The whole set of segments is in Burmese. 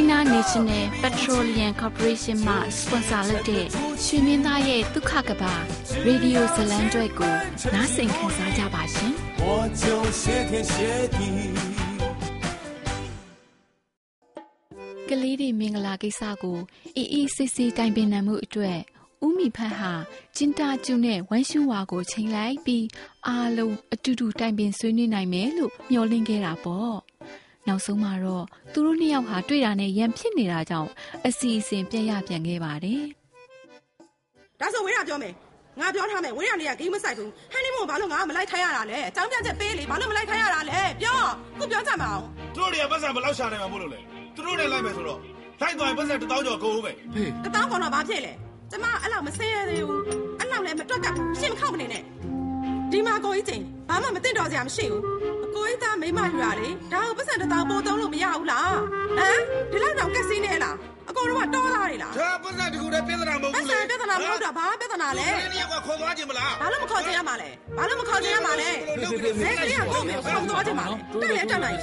China National Petroleum Corporation မှ sponsor လုပ်တဲ့ရွှေမင်းသားရဲ့ဒုက္ခကဘာရေဒီယိုဇလံကျွဲကိုနားဆင်ခံစားကြပါရှင်။我就谢天谢地ကလေးတွေမင်္ဂလာကိစ္စကိုအေးအေးဆေးဆေးတိုင်ပင်နိုင်မှုအတွက်ဦးမိဖတ်ဟာကျင်းတာကျုံနဲ့ဝမ်းရှူဝါကိုချိန်လိုက်ပြီးအားလုံးအတူတူတိုင်ပင်ဆွေးနွေးနိုင်မယ်လို့မျှော်လင့်ခဲ့တာပေါ့။ နောက်ဆုံးမှာတော့သူတို့နှစ်ယောက်ဟာတွေ့တာနဲ့ရံဖြစ်နေတာကြောင့်အစီအစဉ်ပြက်ရပြန်ခဲ့ပါတယ်။ဒါဆိုဝေးရပြောမယ်။ငါပြောထားမယ်ဝေးရလေးကဂိမ်းမဆိုင်ဘူး။ဟန်နီမွန်ဘာလို့ငါမလိုက်ခိုင်းရတာလဲ။အကြောင်းပြချက်ပေးလေဘာလို့မလိုက်ခိုင်းရတာလဲ။ပြောခုပြောကြမအောင်။တို့တွေကပတ်စံမလောက်ရှာနိုင်မှာမို့လို့လေ။သူတို့နဲ့လိုက်မယ်ဆိုတော့လိုက်သွားရင်ပတ်စံတစ်တောင်းကျော်ကုန်ဦးပဲဖေးတစ်တောင်းကုန်တော့ဘာဖြစ်လဲကျမအဲ့လောက်မဆင်းရသေးဘူးအဲ့လောက်လည်းမတွက်ကရှင်းမခောက်မနေနဲ့ဒီမှာကိုကြီးချင်းဘာမှမသိတော့စရာမရှိဘူးအ ကိုကြီးသားမိမယူရလေဒါကိုပတ်စံတစ်တောင်းပို့သုံးလို့မရဘူးလားဟမ်ဒီလောက်တော့ကက်စီနေလားအကုန်လုံးကတောလာနေလားဒါပတ်စံတကူတည်းပြဿနာမဟုတ်ဘူးလေပတ်စံပြဿနာမဟုတ်တာဘာပြဿနာလဲဒီနေ့ကခေါ်သွားခြင်းမလားဘာလို့မခေါ်ခြင်းရမှာလဲဘာလို့မခေါ်ခြင်းရမှာလဲဘယ်ကလေးကကိုမေခေါ်သွားခြင်းမလဲတက်လဲတက်နိုင်အ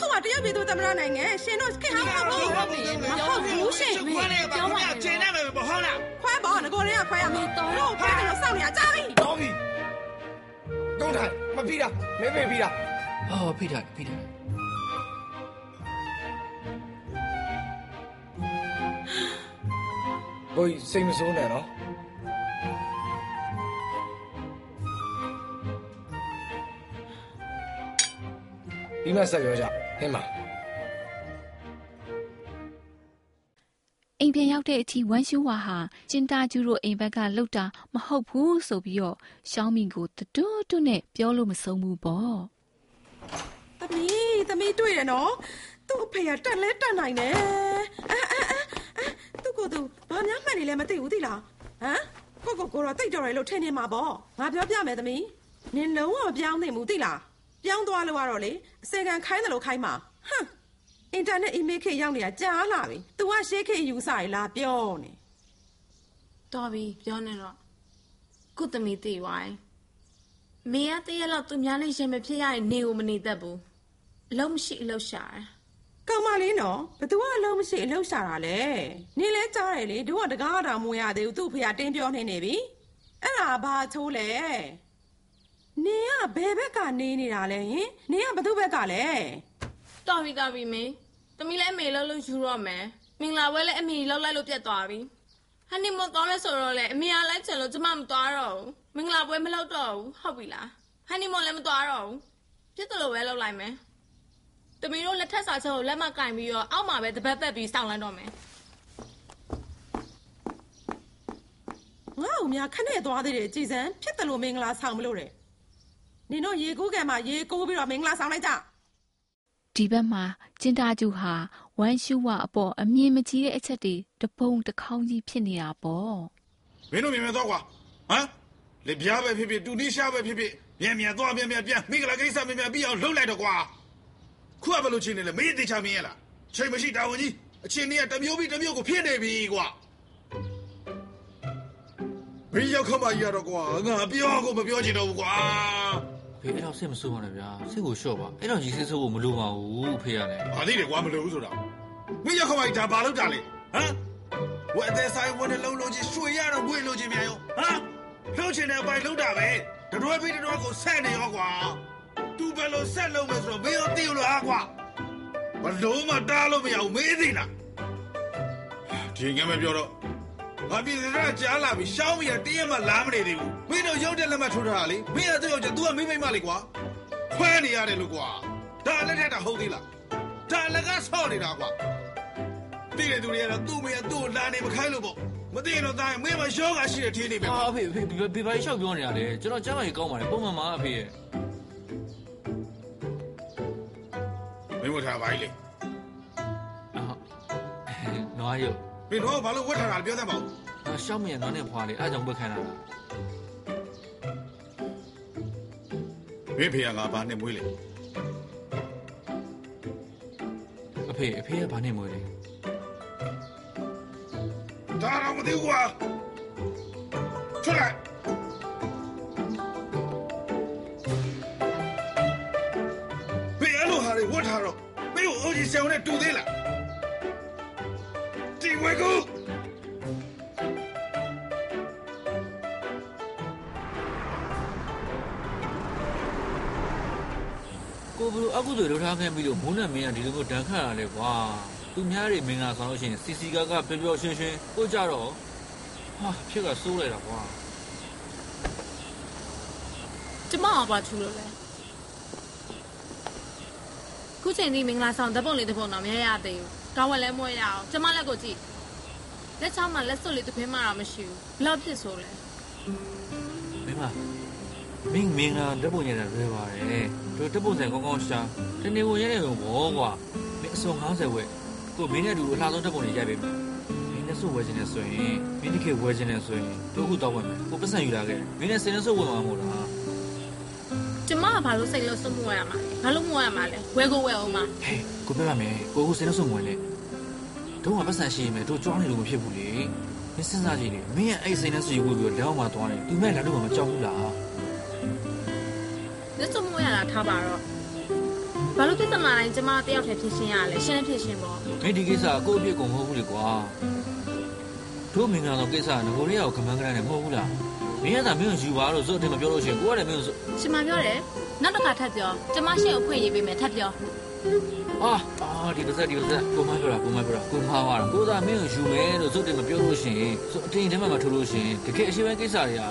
ခုကတရုတ်ပြည်သူသမ္မတနိုင်ငံရှင်တို့ခင်ဟောင်းမဟုတ်ဘူးမဟုတ်ဘူးရှင်ပြောပါကျင်းနေမယ်မဟုတ်လားခွဲပါငကိုရင်းကခွဲရမယ်တော့ခွဲတယ်လို့စောင့်နေရကြားပြီတော်ပြီတုံးထိုင်မဖိတာမဲဖေဖိတာ ဟောဖိတာဖိတာကိုစိတ်မဆိုးနဲ့နော်ဒီမှာဆက်ပြောကြဟင်းပါအိမ်ပြန်ရောက်တဲ့အထိဝမ်ရှူဝါဟာကျင်တာကျူတို့အိမ်ဘက်ကလှုပ်တာမဟုတ်ဘူးဆိုပြီးတော့ရှောင်းမီကိုတူတူနဲ့ပြောလို့မဆုံးဘူးပေါ့။ သမီးသမီးတွေ့တယ်နော်။သူ့အဖေကတက်လဲတက်နိုင်တယ်။အဲအဲအဲသူ့ကိုသူဘာများမှန်နေလဲမသိဘူးသိလား။ဟမ်ကိုကိုကိုတော့တိတ်ကြော်ရလို့ထင်နေမှာပေါ့။ငါပြောပြမယ်သမီး။နင်လုံးဝပြောင်းနေမှုသိလား။ပြောင်းသွားလို့ကတော့လေအစကန်ခိုင်းတယ်လို့ခိုင်းမှာ။ဟမ်အင်တာနက်အီးမေးလ်ခေတ်ရောက်နေတာကြားလာပြီ။ तू ကရှေးခေတ်ယူစားရလားပြောနေ။တော်ပြီပြောနေတော့ကုသမီသိဝိုင်း။ မေကတည့်ရလောက်သူများနဲ့ရင်မဖြစ်ရရင်နေကိုမနေတတ်ဘူး။အလုံးမရှိအလုံးရှာတယ်။ကောင်မလေးနော်ဘသူကအလုံးမရှိအလုံးရှာတာလဲ။နေလဲကြားတယ်လေတို့ကတကားတော်မွေရသေးဘူးသူ့ဖေကတင်းပြောနေနေပြီ။အဲ့ဒါဘာချိုးလဲ။နေကဘယ်ဘက်ကနေနေတာလဲဟင်။နေကဘသူ့ဘက်ကလဲ။တော်ပြီတော်ပြီမေသမီးလည်းအမေလှုပ်လို့ယူတော့မယ်မင်္ဂလာပွဲလည်းအမေလှုပ်လိုက်လို့ပြတ်သွားပြီ ဟန်နီမွန်သွားမယ်ဆိုတော့လေအမေကလိုက်ချင်လို့ကျမမသွားတော့ဘူးမင်္ဂလာပွဲမလှုပ်တော့ဘူးဟုတ်ပြီလားဟန်နီမွန်လည်းမသွားတော့ဘူးပြစ်တယ်လို့ပဲလှုပ်လိုက်မယ်သမီးတို့လက်ထက်စာချုပ်ကိုလက်မကင်ပြီးတော့အောက်မှာပဲတပတ်သက်ပြီးစောင့်လိုက်တော့မယ်ငါ့ဦးများခနဲ့သွားသေးတယ်ကြည်စံဖြစ်တယ်လို့မင်္ဂလာဆောင်မလို့တဲ့နင်တို့ရေကူးကံမှာရေကူးပြီးတော့မင်္ဂလာဆောင်လိုက်ကြဒီဘက်မှာကျင်တာကျူဟာ ဝမ်ရှူဝအပေါ်အမြင်မကြီးတဲ့အချက်တွေတပုံတခေါင်းကြီးဖြစ်နေတာပေါ့မင်းတို့မြင်မြင်တော့ကွာဟမ်လေပြားပဲဖြစ်ဖြစ်တူနီးရှားပဲဖြစ်ဖြစ်မြန်မြန်သွားမြန်မြန်ပြန်မိကလာကိစ္စမြန်မြန်ပြီးအောင်လှုပ်လိုက်တော့ကွာခုကဘယ်လိုချင်းနေလဲမင်းတေချာမြင်ရလားချိန်မရှိတာဝန်ကြီးအချင်းကြီးကတမျိုးပြီးတမျိုးကိုဖြစ်နေပြီကွာမမင်းရောက်ခမကြီးရတော့ကွာငါပြောကိုမပြောချင်တော့ဘူးကွာ ဖေအဲ့တော့စိတ်မဆိုးပါနဲ့ဗျာစိတ်ကိုလျှော့ပါအဲ့တော့ကြီးစိတ်ဆိုးဖို့မလိုပါဘူးဖေရတယ်။ဘာသိတယ်ကွာမလို့ဘူးဆိုတာ။မင်းရောက်ခမကြီးဒါဘာလုပ်တာလဲ။ဟမ်။ဝက်တဲ့ဆိုင်ဝက်တဲ့လုံးလုံးချင်းရွှေရတော့ဝေ့လို့ချင်းမြန်ရော။ဟမ်။လှုပ်ချင်တဲ့အပိုင်းလှုပ်တာပဲ။တရွဲပြီးတရွဲကိုဆက်နေရောကွာ။ तू ဘယ်လိုဆက်လုပ်မယ်ဆိုတော့မင်းရောသိလို့လားကွာ။ဘလို့မှတားလို့မရဘူးမင်းသိလား။ဒီငယ်မပြောတော့ ငါပြည်စရကြားလာပြီးရှောင်းမရတည့်ရမှလာမနေသေးဘူး။မင်းတို့ရုပ်တဲ့လက်မှတ်ထိုးထားတာလေ။မင်းကသူ့ယောက်ျား तू ကမိမိမလေးကွာ။ခွဲနေရတယ်လို့ကွာ။ဒါလက်ထက်တာဟုတ်သေးလား။ဒါလည်းကဆော့နေတာကွာတည်တဲ့သူတွေကတော့သူ့မေသူ့ကိုလာနေမခိုင်းလို့ပေါ့မသိရင်တော့ဒါရင်မင်းမရှောကရှိတဲ့ထင်းနေပဲအာကွာအဖေဖေဖေဖေဘာကြီးလျှောက်ပြောနေရလဲကျွန်တော်ကြားမကြီးကောင်းပါလေပုံမှန်ပါအဖေရဲ့မင်းဝတ်ထားပါလေအာနွားရုပ် မင်းတော့ဘာလို့ဝတ်ထားတာလဲပြောတတ်ပါဦးအာရှောက်မရနွားနဲ့ဖွာလေအားကြောင့်ဝက်ခံတာလားမင်းဖေကငါဘာနဲ့မွေးလေအဖေအဖေကဘာနဲ့မွေးလဲဒါတော့မသိဘူးကွာထွက်လိုက်ဘယ်အလိုဟာတွေဝတ်ထားတော့မင်းကိုအိုကြီးဆောင်နဲ့တူသေးလား ဒီဝဲကူကိုဘလူအကုသိုလ်လုပ်ထားခဲ့ပြီလို့မိုးနဲ့မင်းကဒီလိုမျိုးဒဏ်ခတ်ရလဲကွာသူများတွေမင်္ဂလာဆောင်လို့ရှိရင်စီစီကားကားပျော်ပျော်ရွှင်ရွှင်ကိုကြတော့ဟာဖြစ်ကစိုးလိုက်တာကွာကျမကဘာထူလို့လဲခုချိန်ဒီမင်္ဂလာဆောင်ဓာတ်ပုံလေးတစ်ပုံတော့မရရသေးဘူး ကောင်းဝက်လည်းမွေးရအောင်ကျမလက်ကိုကြည့်လက်ချောင်းမှာလက်စွပ်လေးတစ်ခွင်းမှတော့မရှိဘူးဘလောက်ဖြစ်ဆိုလဲမင်းမမင်းမင်္ဂလာဓာတ်ပုံရတာလွယ်ပါတယ်တို့ဓာတ်ပုံဆိုင်ကောင်းကောင်းရှာတနေ့ဝင်ရတဲ့ဘုံဘောကွာမင်းအစုံ90ဝက်ကိုမင်းနဲ့အတူအလှဆုံးဓာတ်ပုံတွေရိုက်ပေးမယ်မင်းနဲ့စုဝယ်ခြင်းနဲ့ဆိုရင်မင်းတခေဝယ်ခြင်းနဲ့ဆိုရင်တို့ခုတော့ဝယ်မယ်ကိုပတ်စံယူလာခဲ့မင်းနဲ့စင်နဲ့စုဝယ်မှာမဟုတ်လား ကျမကဘာလို့စိတ်လို့စွမှုရမှာလဲဘာလို့မှုရမှာလဲဝဲကိုဝဲအောင်မှာဟေးကိုပြောပါမယ်ကိုခုစင်နဲ့စုဝင်လေတို့ကပတ်စံရှိရင်မယ်တို့ကြွားနေလို့မဖြစ်ဘူးလေမင်းစဉ်းစားကြည့်လေမင်းရဲ့အဲ့စင်နဲ့စုယူပြီးတော့လက်အောင်မှာသွားတယ်သူမဲ့လက်တော့မကြောက်ဘူးလားလက်စွပ်မှုရတာထားပါတော့ဘာလို့ပြဿနာတိုင်းကျမတယောက်တည်းဖြစ်ရှင်းရလဲရှင်းဖြစ်ရှင်းပေါ့မင်းဒီကိစ္စကကိုယ့်အပြစ်ကိုမဟုတ်ဘူးလေကွာတို့မင်္ဂလာတော့ကိစ္စကငကိုလေးရောက်ခမန်းကရနဲ့မဟုတ်ဘူးလား မင်းကသာမင်းကိုယူပါလို့ဇွတ်အထင်မပြောလို့ရှိရင်ကိုကလည်းမင်းကိုဇွတ်ရှင်မပြောတယ်နောက်တစ်ခါထပ်ပြောကျမရှင်းကိုဖွင့်ရေးပေးမယ်ထပ်ပြောအာအာဒီပါစက်ဒီပါစက်ကိုမပြောတာကိုမပြောတာကိုမှားသွားတာကိုသာမင်းကိုယူမယ်လို့ဇွတ်အထင်မပြောလို့ရှိရင်ဇွတ်အထင်ထဲမှာမထိုးလို့ရှိရင်တကယ်အရှိပိုင်းကိစ္စတွေက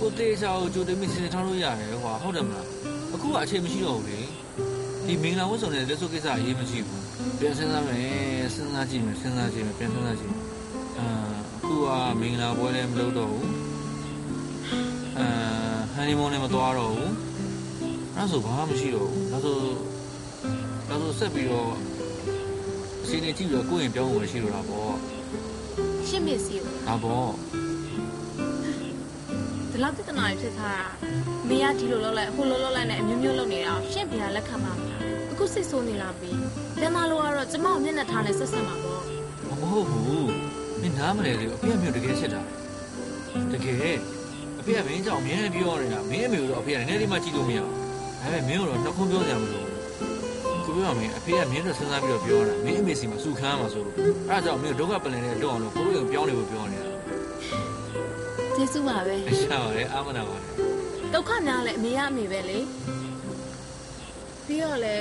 ကိုတေချာကိုကြိုတင်မိစင်ထားလို့ရတယ်ကွာဟုတ်တယ်မလားအခုကအချိန်မရှိတော့ဘူးလေဒီမင်္ဂလာဝတ်ဆောင်တဲ့လက်စွပ်ကိစ္စအရေးမရှိဘူးပြန်စဉ်းစားမယ်စဉ်းစားကြည့်မယ်စဉ်းစားကြည့်မယ်ပြန်စဉ်းစားကြည့်မယ်အာအခုကမင်္ဂလာပွဲလည်းမလုပ်တော့ဘူး အာဟန်နီမွန်းလည်းမသွားတော့ဘူးအဲ့ဒါဆိုဘာမှမရှိတော့ဘူးဒါဆိုဒါဆိုဆက်ပြီးတော့အစီအစဉ်ကြည့်ပြီးတော့ကိုယ့်ရင်ပြောင်းဖို့ရှိတော့တာပေါ့ရှင်းပစ္စည်းကိုဒါပေါ့ဒီလောက်ပြဿနာတွေဖြစ်ထားတာမေကဒီလိုလုပ်လိုက်ဟိုလိုလုပ်လိုက်နဲ့အမျိုးမျိုးလုပ်နေတာရှင့်ဖေကလက်ခံပါမလားအခုစိတ်ဆိုးနေလာပြီပြန်လာလို့ကတော့ကျမကိုမျက်နှာထားနဲ့ဆက်ဆက်မှာပေါ့မဟုတ်ဘူးမင်းနားမလဲလေအဖေကမျိုးတကယ်ဖြစ်တာတကယ် အဖေကမင်းကြောင့်အမြဲတမ်းပြောနေတာမင်းအမေကိုတော့အဖေကလည်းနည်းနည်းမှကြည့်လို့မရဘူးဒါပေမဲ့မင်းတို့တော့နှခုံးပြောကြမလို့ကိုပြောရမင်းအဖေကမင်းတို့စဉ်းစားပြီးတော့ပြောတာမင်းအမေစီမှာစုခမ်းမှာဆိုလို့အဲ့ဒါကြောင့်မင်းတို့ဒုက္ခပလင်နဲ့တော့အောင်လို့ကိုတို့ကိုပြောင်းနေဖို့ပြောနေတာကျေးဇူးပါပဲအရှာပါလေအာမနာပါလေဒုက္ခများလဲအမေကအမေပဲလေပြီးတော့လဲ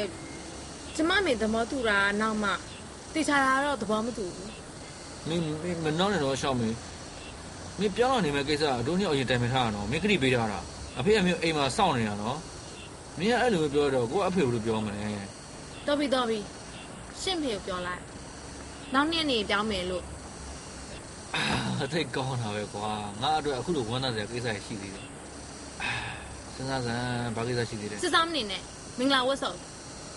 ကျမမေသဘောတူတာကနောက်မှတေချာတာကတော့သဘောမတူဘူးမင်းမင်းမနှောင်းနဲ့တော့ရှောက်မင်း မင်းပြောင်းလာနေမဲ့ကိစ္စကတို့နှစ်အရင်တိုင်ပင်ထားတာနော်မင်းခရီးပေးထားတာအဖေကမင်းအိမ်မှာစောင့်နေတာနော်မင်းကအဲ့လိုပဲပြောတော့ကိုကအဖေကိုပြောမလဲတော်ပြီတော်ပြီရှင့်ဖေကိုပြောလိုက်နောက်နေ့နေပြောင်းမယ်လို့အသိကောင်းတာပဲကွာငါအတွက်အခုလိုဝမ်းသာစရာကိစ္စရှိသေးတယ်အာစဉ်းစားစမ်းဘာကိစ္စရှိသေးလဲစစ်စားမနေနဲ့မင်္ဂလာဝတ်စုံ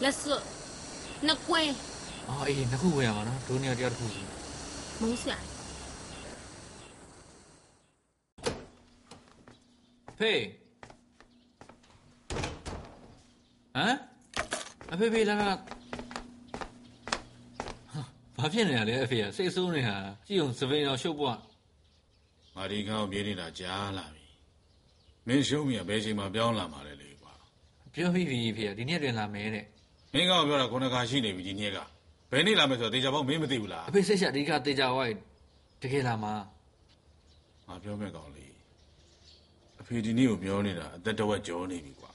လက်စွပ်နှစ်ကွင်းအော်အေးနှစ်ခုဝင်ရမှာနော်ဒုနေရာတရားတစ်ခုစီမုန်းစရာ ဖေးဟမ်အဖေဖေလာလာဟာဘာဖြစ်နေရလဲအဖေကစိတ်ဆိုးနေတာကြည့်အောင်စပိန်တော့ရှုပ်ပွားငါဒီကောင်းပြေးနေတာကြားလာပြီမင်းရှုံးမိရဘယ်ချိန်မှပြောင်းလာမှာလဲလေကွာပြောပြီးပြီဖေဒီနေ့တွင်လာမယ်တဲ့မင်းကောင်ပြောတာခုနကရှိနေပြီဒီနေ့ကဘယ်နေ့လာမယ်ဆိုတော့တေချာပေါက်မင်းမသိဘူးလားအဖေဆက်ချက်ဒီကတေချာဝိုင်းတကယ်လာမှာငါပြောမဲ့ကောင်လေးအ ဖေဒီနေ့ကိုပြောနေတာအသက်တစ်ဝက်ကျော်နေပြီကွာ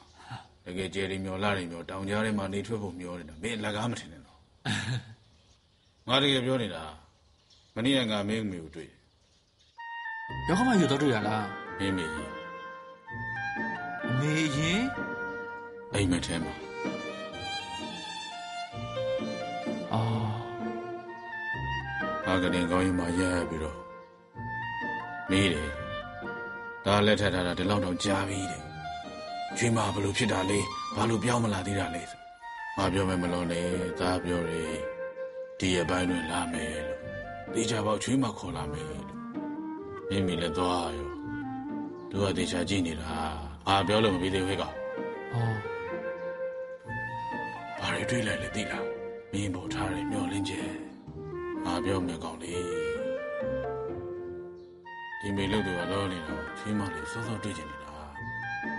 တကယ်ကျယ်ရီမျောလာရီမျောတောင်ကြားထဲမှာနေထွက်ဖို့မျောနေတာမင်းအလကားမထင်နဲ့တော့ငါတကယ်ပြောနေတာမနေ့ကငါမင်းအမေကိုတွေ့တယ်ရောက်ခမယူတော့တွေ့ရလားမင်းမေကြီးအမေရင်အိမ်မက်ထဲမှာအော်ငါကတင်ကောင်းရင်မှရက်ပြီးတော့မေးတယ် ဒါလက်ထပ်ထားတာဒီလောက်တော့ကြာပြီတဲ့ချွေးမဘလို့ဖြစ်တာလဲဘာလို့ပြောင်းမလာသေးတာလဲဆိုငါပြောမယ်မလို့နဲ့ဒါပြောတယ်ဒီရပိုင်းတွင်လာမယ်လို့တေချာပေါက်ချွေးမခေါ်လာမယ်လို့မင်းမီလည်းသွားရောသူကတေချာကြည့်နေတာအာပြောလို့မပြီးသေးဘူးကောင်အော်ဘာတွေတွေးလိုက်လဲသိလားမင်းပေါ်ထားတယ်မျောလင်းချက်ငါပြောမယ်ကောင်လေ ဒီမေလို့သူကလောနေတာချွေးမလေးစောစောတွေ့ချင်နေတာ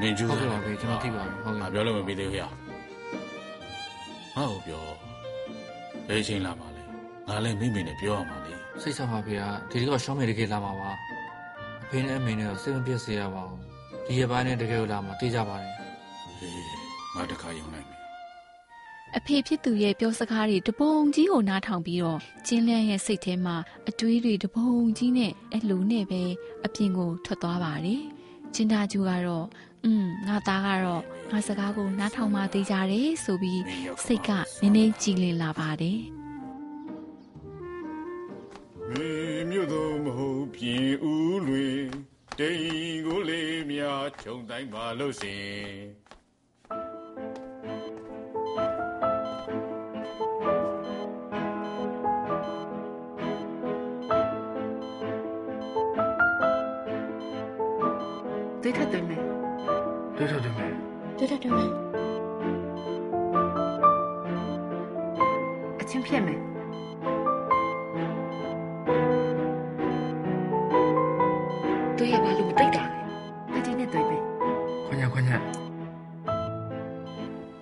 မင်းကျူးဟုတ်စားကဲ့ပါဖေကျွန်တော်သိပါပြီဟုတ်ငါကဲ့ပြောလို့မပြီးသေးဘူးဟဲ့ငါ့ကိုပြောဘယ်ချိန်လာမှာလဲငါလည်းမိမိနဲ့ပြောရမှာလေစိတ်ဆောက်ပါဖေကဒီဒီကရှောင်းမေတကယ်လာမှာပါအဖေနဲ့အမေနဲ့စိတ်မပြတ်စေရပါဘူးဒီရပိုင်းနဲ့တကယ်လာမှာတေးကြပါတယ်ဟေးငါတခါယုံလိုက်မယ် အဖေဖြစ်သူရဲ့ပြောစကားတွေတပုံကြီးကိုနားထောင်ပြီးတော့ကျင်းလန်းရဲ့စိတ်ထဲမှာအတွေးတွေတပုံကြီးနဲ့အလိုနဲ့ပဲအပြင်ကိုထွက်သွားပါတယ်။ကျင်းသားကျူကတော့อืมငါသားကတော့ငါစကားကိုနားထောင်မှသိကြတယ်ဆိုပြီးစိတ်ကနည်းနည်းကြည်လင်လာပါတယ်မင်းမြို့သောမဟုတ်ပြင်ဦးလွင်တိန်ကိုလေးများခြုံတိုင်းပါလို့စင် တော်တော်လေးအချင်းဖြစ်မယ်သူရပါလို့မတိတ်တာလေတတိနဲ့တွေ့ပဲခွန်ညာခွန်ညာ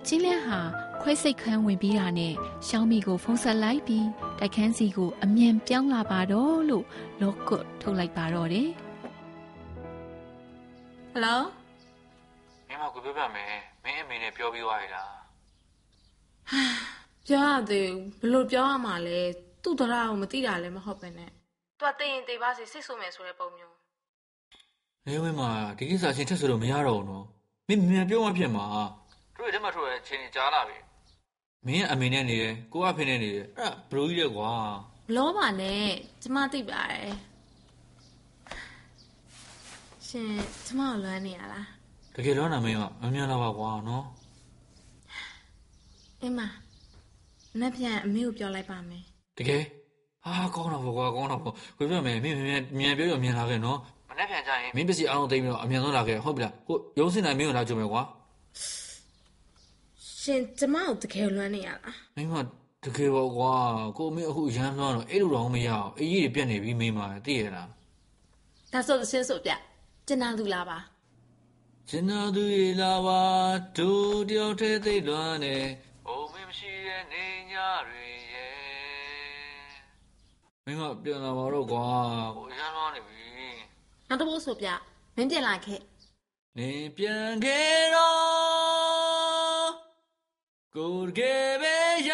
ချင်းလျက်ဟာခွဲစိတ်ခန်းဝင်ပြီးတာနဲ့ရှောင်းမီကိုဖုံးဆက်လိုက်ပြီးတိုက်ခန်းစီကိုအမြန်ပြောင်းလာပါတော့လို့လော့ကွတ်ထုတ်လိုက်ပါတော့တယ်ဟယ်လို မင်းမကိုပြောပြမယ်မင်းအမေနဲ့ပြောပြီးသွားပြီလားပြောရသေးဘူးဘယ်လို့ပြောရမှာလဲသူ့တရားကိုမသိတာလည်းမဟုတ်ပဲနဲ့သူကသိရင်သိပါစေစိတ်ဆိုးမယ်ဆိုတဲ့ပုံမျိုးနေဝင်းမှာဒီကိစ္စချင်းထက်ဆိုလို့မရတော့ဘူးနော်မင်းမြန်ပြောမှဖြစ်မှာတို့ရဲ့ထဲမှာထိုးရဲ့ချင်းကြားလာပြီမင်းကအမေနဲ့နေတယ်ကိုကအဖေနဲ့နေတယ်အဲ့ဒါဘလိုကြီးလဲကွာမလောပါနဲ့ကျမသိပါတယ်ရှင်ကျမကိုလွမ်းနေရလား တကယ်တော့နာမင်းကမမြန်လာပါကွာနော်အင်းမနှစ်ပြန်အမေကိုပြောလိုက်ပါမယ်တကယ်အာကောင်းတော့ဘောကွာကောင်းတော့ဘောကိုပြောမယ်မင်းမြန်မြန်ပြောရမြန်လာခဲ့နော်မနေ့ပြန်ကြရင်မင်းပစ္စည်းအားလုံးသိမ်းပြီးတော့အမြန်ဆုံးလာခဲ့ဟုတ်ပြီလားကိုရုံးစင်နိုင်မင်းကိုလာကြုံမယ်ကွာရှင်ကျမကိုတကယ်လွမ်းနေရလားမင်းမတကယ်ပေါ့ကွာကိုမင်းအခုရမ်းလွှမ်းတော့အဲ့လိုတော့မရအောင်အေးကြီးတွေပြက်နေပြီမင်းမသိရလားဒါဆိုသရှင်းဆိုပြကျင်နာလူလာပါ ကျင်နာသူရေလာပါတို့တယောက်တည်းသိလွမ်းနေအိုမင်းမရှိတဲ့နေညတွေရဲ့မင်းမပြန်လာပါတော့ကွာကိုရမ်းလွှမ်းနေပြီနောက်တစ်ပုတ်ဆိုပြမင်းပြန်လာခဲ့နေပြန်ခဲ့တော့ကိုယ်ကယ်ပဲရ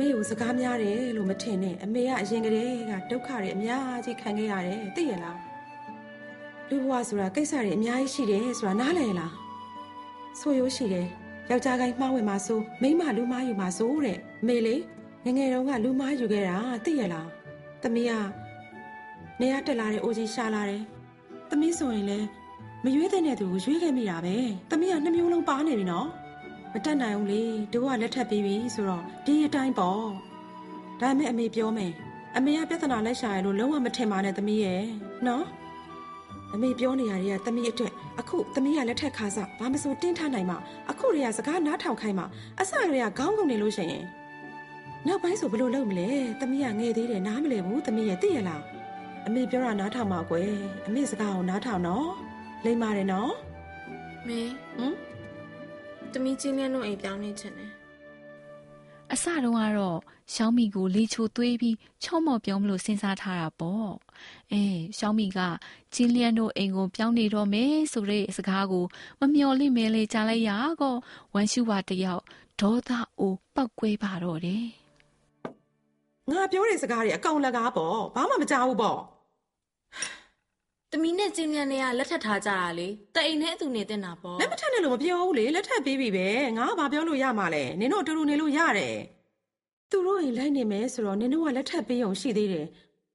မေကိုစကားများတယ်လို့မထင်နဲ့အမေကအရင်ကတည်းကဒုက္ခတွေအများကြီးခံခဲ့ရတယ်သိရလားလူဘဝဆိုတာကိစ္စတွေအများကြီးရှိတယ်ဆိုတာနားလည်လားဆိုရိုးရှိတယ်ယောက်ျားကိုင်းမှားဝင်မှာဆိုမိန်းမလူမားယူမှာဆိုတဲ့အမေလေငယ်ငယ်တုန်းကလူမားယူခဲ့တာသိရလားသမီးကနေရတက်လာတဲ့အိုကြီးရှာလာတယ်သမီးဆိုရင်လေမရွေးတဲ့တဲ့သူကိုရွေးခဲ့မိတာပဲသမီးကနှမျိုးလုံးပါနေပြီနော် မတက်နိုင်ဘူးလေတို့ကလက်ထပ်ပြီးပြီဆိုတော့ဒီအတိုင်းပေါ့ဒါပေမဲ့အမေပြောမယ်အမေကပြဿနာလက်ရှာရလို့လုံးဝမထင်ပါနဲ့သမီးရဲ့နော်အမေပြောနေရတဲ့သမီးအတွက်အခုသမီးကလက်ထက်ခါစားဘာမဆိုတင်းထားနိုင်မှာအခုတွေကစကားနားထောင်ခိုင်းမှာအစကတည်းကခေါင်းကုန်နေလို့ရှိရင်နောက်ပိုင်းဆိုဘယ်လိုလုပ်မလဲသမီးကငယ်သေးတယ်နားမလည်ဘူးသမီးရဲ့သိရလားအမေပြောတာနားထောင်ပါကွယ်အမေစကားကိုနားထောင်နော်လိမ့်ပါတယ်နော်မေဟမ် တမီးချင်းလင်းတို့အိမ်ပြောင်းနေချင်တယ်အစတုန်းကတော့ရှောင်းမီကိုလေချိုသွေးပြီးချော့မော့ပြောမလို့စဉ်းစားထားတာပေါ့အဲရှောင်းမီကကျင်းလျန်တို့အိမ်ကိုပြောင်းနေတော့မယ်ဆိုတဲ့စကားကိုမမျော်လင့်မဲလေကြားလိုက်ရကောဝမ်ရှူဝါတယောက်ဒေါသအိုးပောက်ကွဲပါတော့တယ်ငါပြောတဲ့စကားတွေအကောင်လကားပေါ့ဘာမှမကြောက်ဘူးပေါ့ တမီးနဲ့ချင်းလင်းတွေကလက်ထပ်ထားကြတာလေတအိမ်နဲ့အတူနေတင်တာပေါ့လက်မထက်နဲ့လို့မပြောဘူးလေလက်ထက်ပေးပြီပဲငါကဘာပြောလို့ရမှာလဲနင်တို့အတူတူနေလို့ရတယ်သူတို့အိမ်လိုက်နေမယ်ဆိုတော့နင်တို့ကလက်ထက်ပေးအောင်ရှိသေးတယ်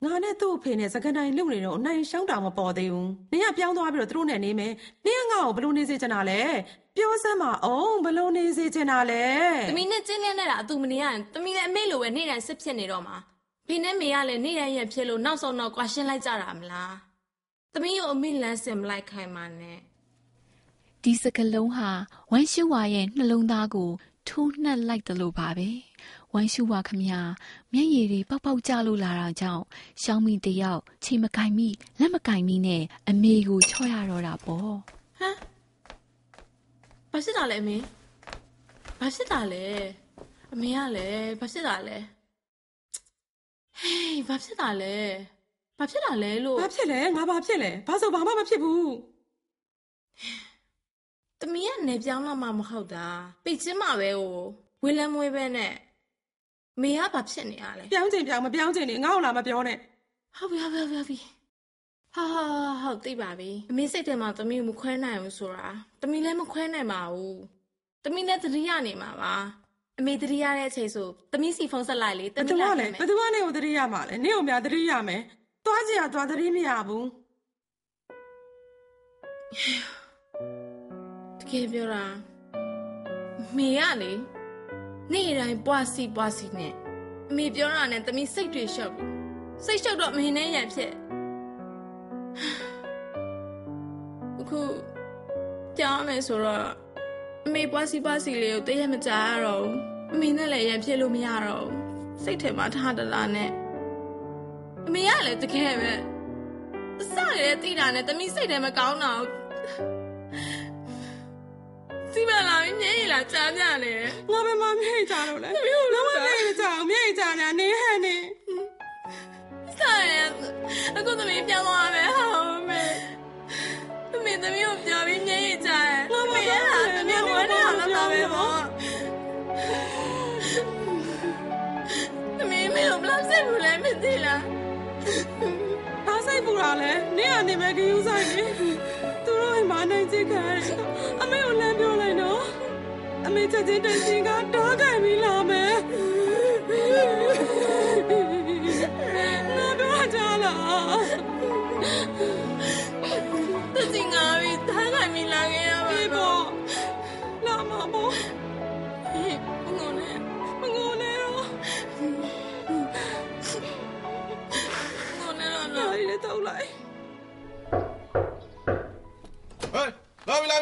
ငါနဲ့သူ့အဖေနဲ့စကန်တိုင်းလုံနေတော့အနိုင်ရှုံးတာမပေါ်သေးဘူးနင်ကပြောင်းသွားပြီးတော့သူတို့နဲ့နေမယ်နင်ကငါ့ကိုဘလို့နေစေချင်တာလဲပြောစမ်းပါအောင်ဘလို့နေစေချင်တာလဲတမီးနဲ့ချင်းလင်းနဲ့တာအတူမနေရရင်တမီးလည်းအမေလိုပဲနေ့တိုင်းစစ်ဖြစ်နေတော့မှာဖေနဲ့မေကလည်းနေ့တိုင်းရဖြစ်လို့နောက်ဆုံးတော့ကွာရှင်းလိုက်ကြတာမလား တမီးကိုအမေလမ်းစင်မလိုက်ခိုင်းပါနဲ့ဒီစကလုံးဟာဝမ်ရှူဝါရဲ့နှလုံးသားကိုထိုးနှက်လိုက်တယ်လို့ပါပဲဝမ်ရှူဝါခမညာမျက်ရည်တွေပေါက်ပေါက်ကျလို့လာတာကြောင့်ရှောင်းမီတယောက်ချိန်မကင်မိလက်မကင်မိနဲ့အမေကိုချော့ရတော့တာပေါ့ဟမ်ဘာဖြစ်တာလဲအမေဘာဖြစ်တာလဲအမေကလည်းဘာဖြစ်တာလဲဟေးဘာဖြစ်တာလဲ ဘာဖြစ်တာလဲလို့ဘာဖြစ်လဲငါဘာဖြစ်လဲဘာဆိုဘာမှမဖြစ်ဘူးတမီးကနေပြောင်းတော့မှမဟုတ်တာပိတ်ချင်းမှာပဲဟိုဝေးလမ်းမွေးပဲနဲ့မေကဘာဖြစ်နေရလဲပြောင်းချင်ပြောင်းမပြောင်းချင်နေငါ့ကိုလာမပြောနဲ့ဟုတ်ပြီဟုတ်ပြီဟုတ်ပြီဟာဟာဟုတ်သိပါပြီအမေစိတ်ထဲမှာတမီးကိုမခွဲနိုင်ဘူးဆိုတာတမီးလည်းမခွဲနိုင်ပါဘူးတမီးလည်းသတိရနေမှာပါအမေသတိရတဲ့အချိန်ဆိုတမီးစီဖုန်းဆက်လိုက်လေတဘယ်မီးသူကလာလဲခဲ့မယ်ဘယ်သူကနေကိုသတိရမှာလဲနင့်ကိုများသတိရမယ် သွားကြည့်ရသွားသတိမရဘူးတကယ်ပြောတာမေကလေနေ့တိုင်းပွားစီပွားစီနဲ့အမေပြောတာနဲ့တမီးစိတ်တွေရှော့ဘူးစိတ်ရှော့တော့အမေနဲ့ရံဖြစ်အခုကြောင်းမယ်ဆိုတော့အမေပွားစီပွားစီလေးကိုတည့်ရမကြရတော့ဘူးအမေနဲ့လည်းရံဖြစ်လို့မရတော့ဘူးစိတ်ထဲမှာထားတလားနဲ့အ မေကလည်းတကယ်ပဲအစရတဲ့တိတာနဲ့တမီးစိတ်ထဲမကောင်းတော့စီမလာမျက်ရည်လာကြားပြနေတယ်ငါဘယ်မှာမြိတ်ကြတော့လဲသမီးကိုလုံးဝမြိတ်ကြအောင်မြိတ်ကြနေတာနေဟန်နေစားရအခုသမီးပြောင်းသွားမယ်ဟာမေသမီးသမီးကိုပြောပြီးမျက်ရည်ကျတယ်သမီးရတာသမီးဝမ်းနေအောင်လုပ်တော့မယ်ပေါ့သမီးမေကိုဘလောက်စိတ်ဘူးလဲမသိလား ဘာစိတ်ပူတာလဲနင့်ကနေမဲ့ကယူဆိုင်နေသူတို့အိမ်မှာနိုင်ချခံရတယ်အမေကိုလမ်းပြောလိုက်နော်အမေချက်ချင်းတန်ချင်းကတားခိုင်ပြီးလာမယ်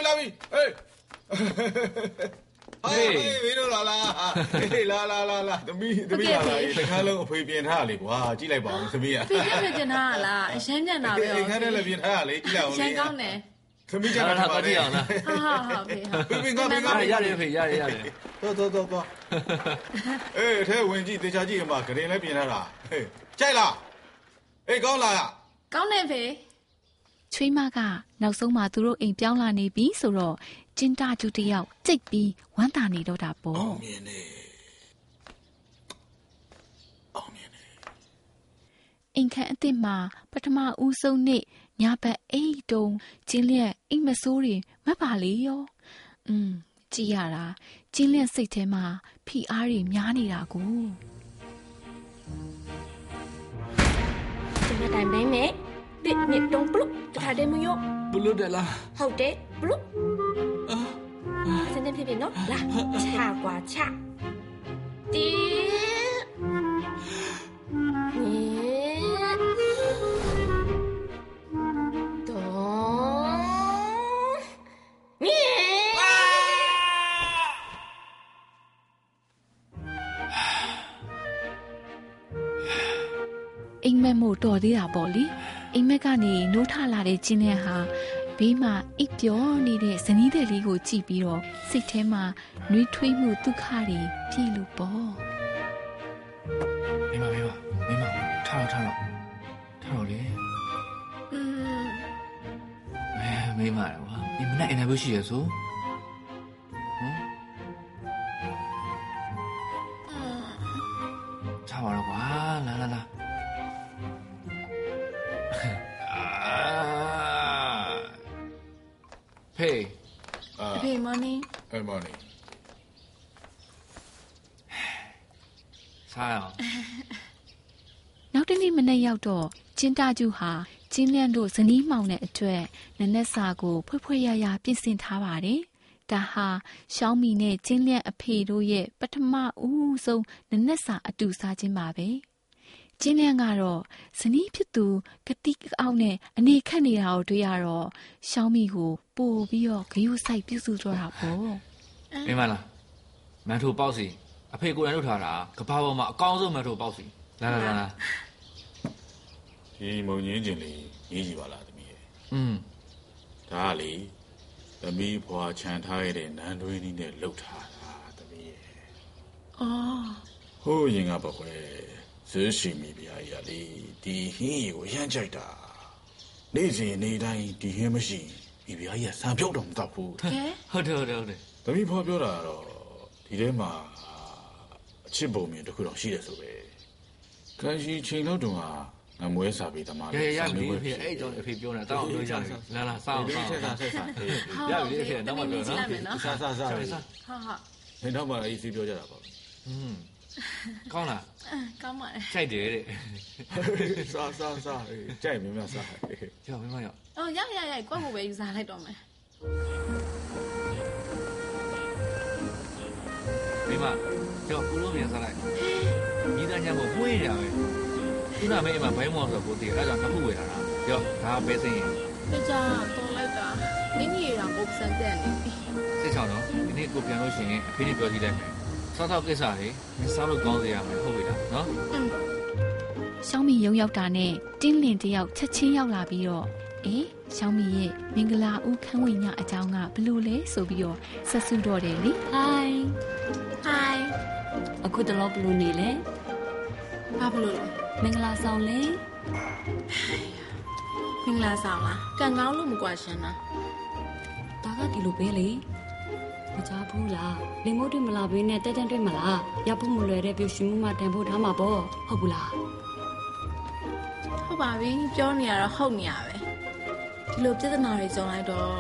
လာပြီလာပြီလာပြီဟေးဟေးမင်းတို့လာလာဟေးလာလာလာလာသမီးသမီးလာလာတခါလုံးအဖေပြင်ထားလေကွာကြည့်လိုက်ပါဦးသမီးอ่ะဖေးရပြတင်ထားလားအရမ်းညံ့တာပဲအိမ်ခန်းထဲလည်းပြင်ထားလေကြည့်လိုက်အောင်ရမ်းကောင်းတယ်သမီးကျဟာတော့ဟာပါကြည့်အောင်လားဟာဟာဟာဖေးဟာပြင်ပြင်ကပြင်ကဟာရတယ်ဖေရတယ်ရတယ်တော့တော့တော့တော့အေးထဲဝင်ကြည့်တေချာကြည့်မှာဂရင်လည်းပြင်ထားတာဟေးကြိုက်လားအေးကောင်းလားကောင်းတယ်ဖေး ချွေးမကနောက်ဆုံးမှသူတို့အိမ်ပြောင်းလာနေပြီဆိုတော့ကျင်းတကျူတယောက်ကြိတ်ပြီးဝမ်းသာနေတော့တာပေါ့မြင်နေအောင်မြင်နေအိမ်ခန့်အစ်စ်မှာပထမဦးဆုံးနေ့ညဘက်အိတ်တုံကျင်းလျက်အိမ်မဆိုးတွေမတ်ပါလေရောอืมကြည်ရတာကျင်းလျက်စိတ်ထဲမှာဖိအားတွေများနေတာကိုကျမတိုင်ပဲနဲ့ တစ်နှစ်တုံးပလုတ်တခါတည်းမယောဘလုတ်တယ်လားဟုတ်တယ်ပလုတ်စနေဖြစ်ပြီနော်လာချာကွာချာတီအိမ်မက်မို့တော်သေးတာပေါ့လေ။ အိမ်မက်ကနေနိုးထလာတဲ့ကျင်းတဲ့ဟာဘေးမှာအိပ်ပျော်နေတဲ့ဇနီးတဲ့လေးကိုကြည့်ပြီးတော့စိတ်ထဲမှာနှွေးထွေးမှုဒုက္ခတွေပြည့်လို့ပေါ့မိမမိမမိမထားတော့ထားတော့ထားတော့လေอืมအဲမိမရကွာဒီမနေ့အင်တာဗျူးရှိရဆို အဲ့မော်နီစားရအောင်နောက်တနေ့မနေ့ရောက်တော့ကျင်းတကျူဟာကျင်းလန့်တို့ဇနီးမောင်တဲ့အတွက်နနက်စာကိုဖွက်ဖွက်ရရပြင်ဆင်ထားပါတယ်။ဒါဟာရှောင်းမီနဲ့ကျင်းလန့်အဖေတို့ရဲ့ပထမဦးဆုံးနနက်စာအတူစားခြင်းပါပဲ။ ကျင်းလန့်ကတော့ဇနီးဖြစ်သူကတိကအောက်နဲ့အနေခတ်နေတာကိုတွေ့ရတော့ရှောင်းမိကိုပို့ပြီးတော့ဂယုစိုက်ပြုစုတော့တာပေါ့မင်းမလားမန်ထိုပေါက်စီအဖေကိုယ်တိုင်လုပ်ထားတာကဘာပေါ်မှာအကောင်းဆုံးမန်ထိုပေါက်စီလာလာလာလာဒီမုံငင်းကျင်လေးရေးကြည့်ပါလားသမီးရဲ့อืมဒါကလေသမီးဖွာခြံထားရတဲ့နန်းတွင်းကြီးနဲ့လှုပ်ထားတာသမီးရဲ့အော်ဟိုးရင်ကပကွယ် ဇွရှိမိဗျာကြီးကလေဒီဟင်းရီကိုရမ်းကြိုက်တာနေ့စဉ်နေ့တိုင်းဒီဟင်းမရှိမိဗျာကြီးကဆံပြုတ်တော့မတော့ဘူးကဲဟုတ်တယ်ဟုတ်တယ်ဟုတ်တယ်သမီးဖွာပြောတာကတော့ဒီထဲမှာအချစ်ပုံမြင်တစ်ခုတော့ရှိတယ်ဆိုပဲကန်ရှိချိန်လောက်တုန်းကငမွဲစာပေသမားရရရပြီအဖေအဲ့ကြောင့်အဖေပြောနေတာတောင်းလို့ရတယ်လာလာစားအောင်စားဆက်အောင်စားဆက်စားအေးရပြီအဖေနောက်မှပြောနော်စားစားစားဟာဟာနေတော့မှအေးစီပြောကြတာပေါ့อืม ကောင်းလားအင်းကောင်းပါလေကြိုက်တယ်တဲ့စားစားစားကြိုက်မြင်မြစားကြောက်မိမရောက်အော်ရရရကွက်ကိုပဲယူစားလိုက်တော့မယ်မိမကြောက်ကူလုံးမြန်စားလိုက်မိသားညမို့မွေးရပဲခုနမေးမှာဘိုင်းမော်ဆိုကိုတည်အဲ့ဒါနှစ်ခုဝယ်ထားတာကြောက်ဒါပဲစင်းရင်တကြတော့လိုက်တာနင်းကြီးတောင်ကိုပစံတက်နေပြီစိတ်ချောင်းတော့ဒီနေ့ကိုပြန်လို့ရှိရင်အဖေနဲ့ပြောကြည့်လိုက်မယ် စားတော့ကိစ္စတွေမစားလို့ကောင်းစေရမယ်ဟုတ်ပြီလားနော်อืมရှောင်းမီရုံရောက်တာနဲ့တင်းလင်တယောက်ချက်ချင်းရောက်လာပြီးတော့အေးရှောင်းမီရဲ့မင်္ဂလာဦးခန်းဝင်ညအကြောင်းကဘလို့လဲဆိုပြီးတော့ဆက်စုတော့တယ်လေဟိုင်းဟိုင်းအခုတလောဘလူနေလဲဘာဘလို့လဲမင်္ဂလာဆောင်လေမင်္ဂလာဆောင်လားကန်ကောင်းလို့မကွာရှင်လားဒါကဒီလိုပဲလေ မကြဘူးလားလင်မို့တွေ့မလားဘင်းနဲ့တက်တန်းတွေ့မလားရဖို့မလွယ်တဲ့ပြုရှင်မှုမှတန်ဖို့ထားမှာပေါ့ဟုတ်ဘူးလားဟုတ်ပါပြီပြောနေရတော့ဟုတ်နေရပဲဒီလိုပြဿနာတွေကြုံလိုက်တော့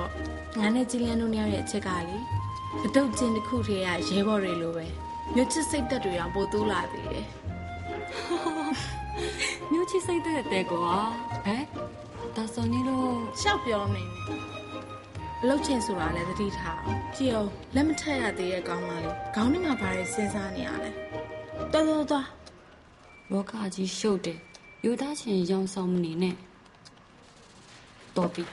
ငါနဲ့ကြည်လန်းတို့နေရတဲ့အချက်ကလေအတုတ်ချင်းတစ်ခုတည်းကရဲဘော်တွေလိုပဲမြို့ချစ်စိတ်သက်တွေအောင်ပို့တူးလာသေးတယ်မျိုးချစ်စိတ်တဲ့တဲ့ကွာဟဲ့ဒါဆိုနေတော့ရှောက်ပြောနေတယ် အလုတ်ချင်းဆိုတာလည်းသတိထားအောင်ကြည့်အောင်လက်မထက်ရသေးရဲ့ကောင်းပါလေခေါင်းထဲမှာဘာတွေစဉ်းစားနေရလဲတော်တော်တော်လောကကြီးရှုပ်တယ်ယူသားချင်ရောင်ဆောင်မနေနဲ့တော်ပြီ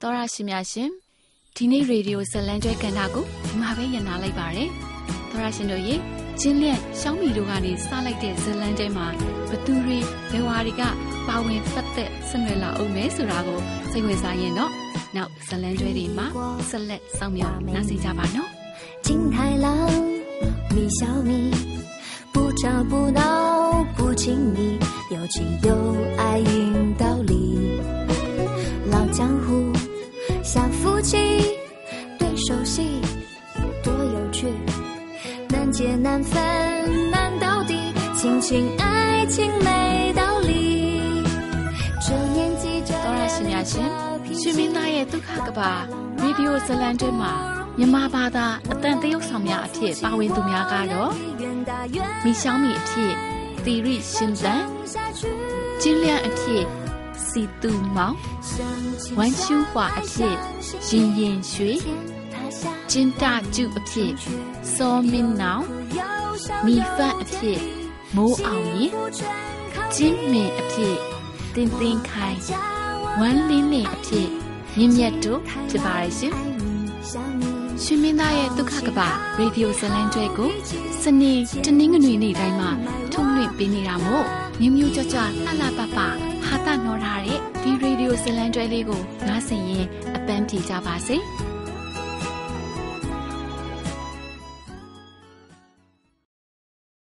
သောရရှိများရှင်ဒီနေ့ရေဒီယိုဇလန်ကျွဲကန်တာကိုဒီမှာပဲညနာလိုက်ပါတယ်သောရရှင်တို့ရေကျင်းလျက်ရှောင်းမီတို့ကနေစလိုက်တဲ့ဇလန်ကျွဲမှာဘ သူတွေဘယ်ဝါတွေကပါဝင်ပတ်သက်ဆက်နွယ်လာအောင်မဲဆိုတာကိုစိတ်ဝင်စားရင်တော့နောက်ဇလန်ကျွဲတွေမှာဆက်လက်စောင့်မျှော်နားဆင်ကြပါနော် 金太郎，米小米，不吵不闹不亲密，有情有爱引道理。老江湖像夫妻，对手戏多有趣，难解难分难到底，亲情爱 情没道理。这年纪这 သောရရှိများရှင်ရှင်မင်းသားရဲ့ဒုက္ခကဘာရေဒီယိုဇလန်ကျွဲမှာမြန်မာဘာသာအတန်တရုတ်ဆောင်များအဖြစ်ပါဝင်သူများကတော့မိရှောင်းမီအဖြစ်သီရိရှင်သန်ကျင်းလျက်အဖြစ်စီတူမောင်ဝမ်ရှူဟွာအဖြစ်ရင်ရင်ရွှေကျင်းတကျုအဖြစ်စောမင်းနောင်မိဖတ်အဖြစ် မိုးအောင်ရေကျင်းမင်အဖြစ်တင်းတင်းခိုင်ဝမ်းလင်းလင်းအဖြစ်မြင့်မြတ်တို့ဖြစ်ပါရဲ့ရှင်ရှင်မင်းသားရဲ့ဒုက္ခကပရေဒီယိုဇလံတွဲကိုစနေတနင်္ဂနွေနေ့တိုင်းမှာထုတ်လွှင့်ပေးနေတာမို့မြမျိုးကြွကြွလှလှပပဟာတာနော်ထားတဲ့ဒီရေဒီယိုဇလံတွဲလေးကိုနားဆင်ရင်အပန်းဖြေကြပါစေ။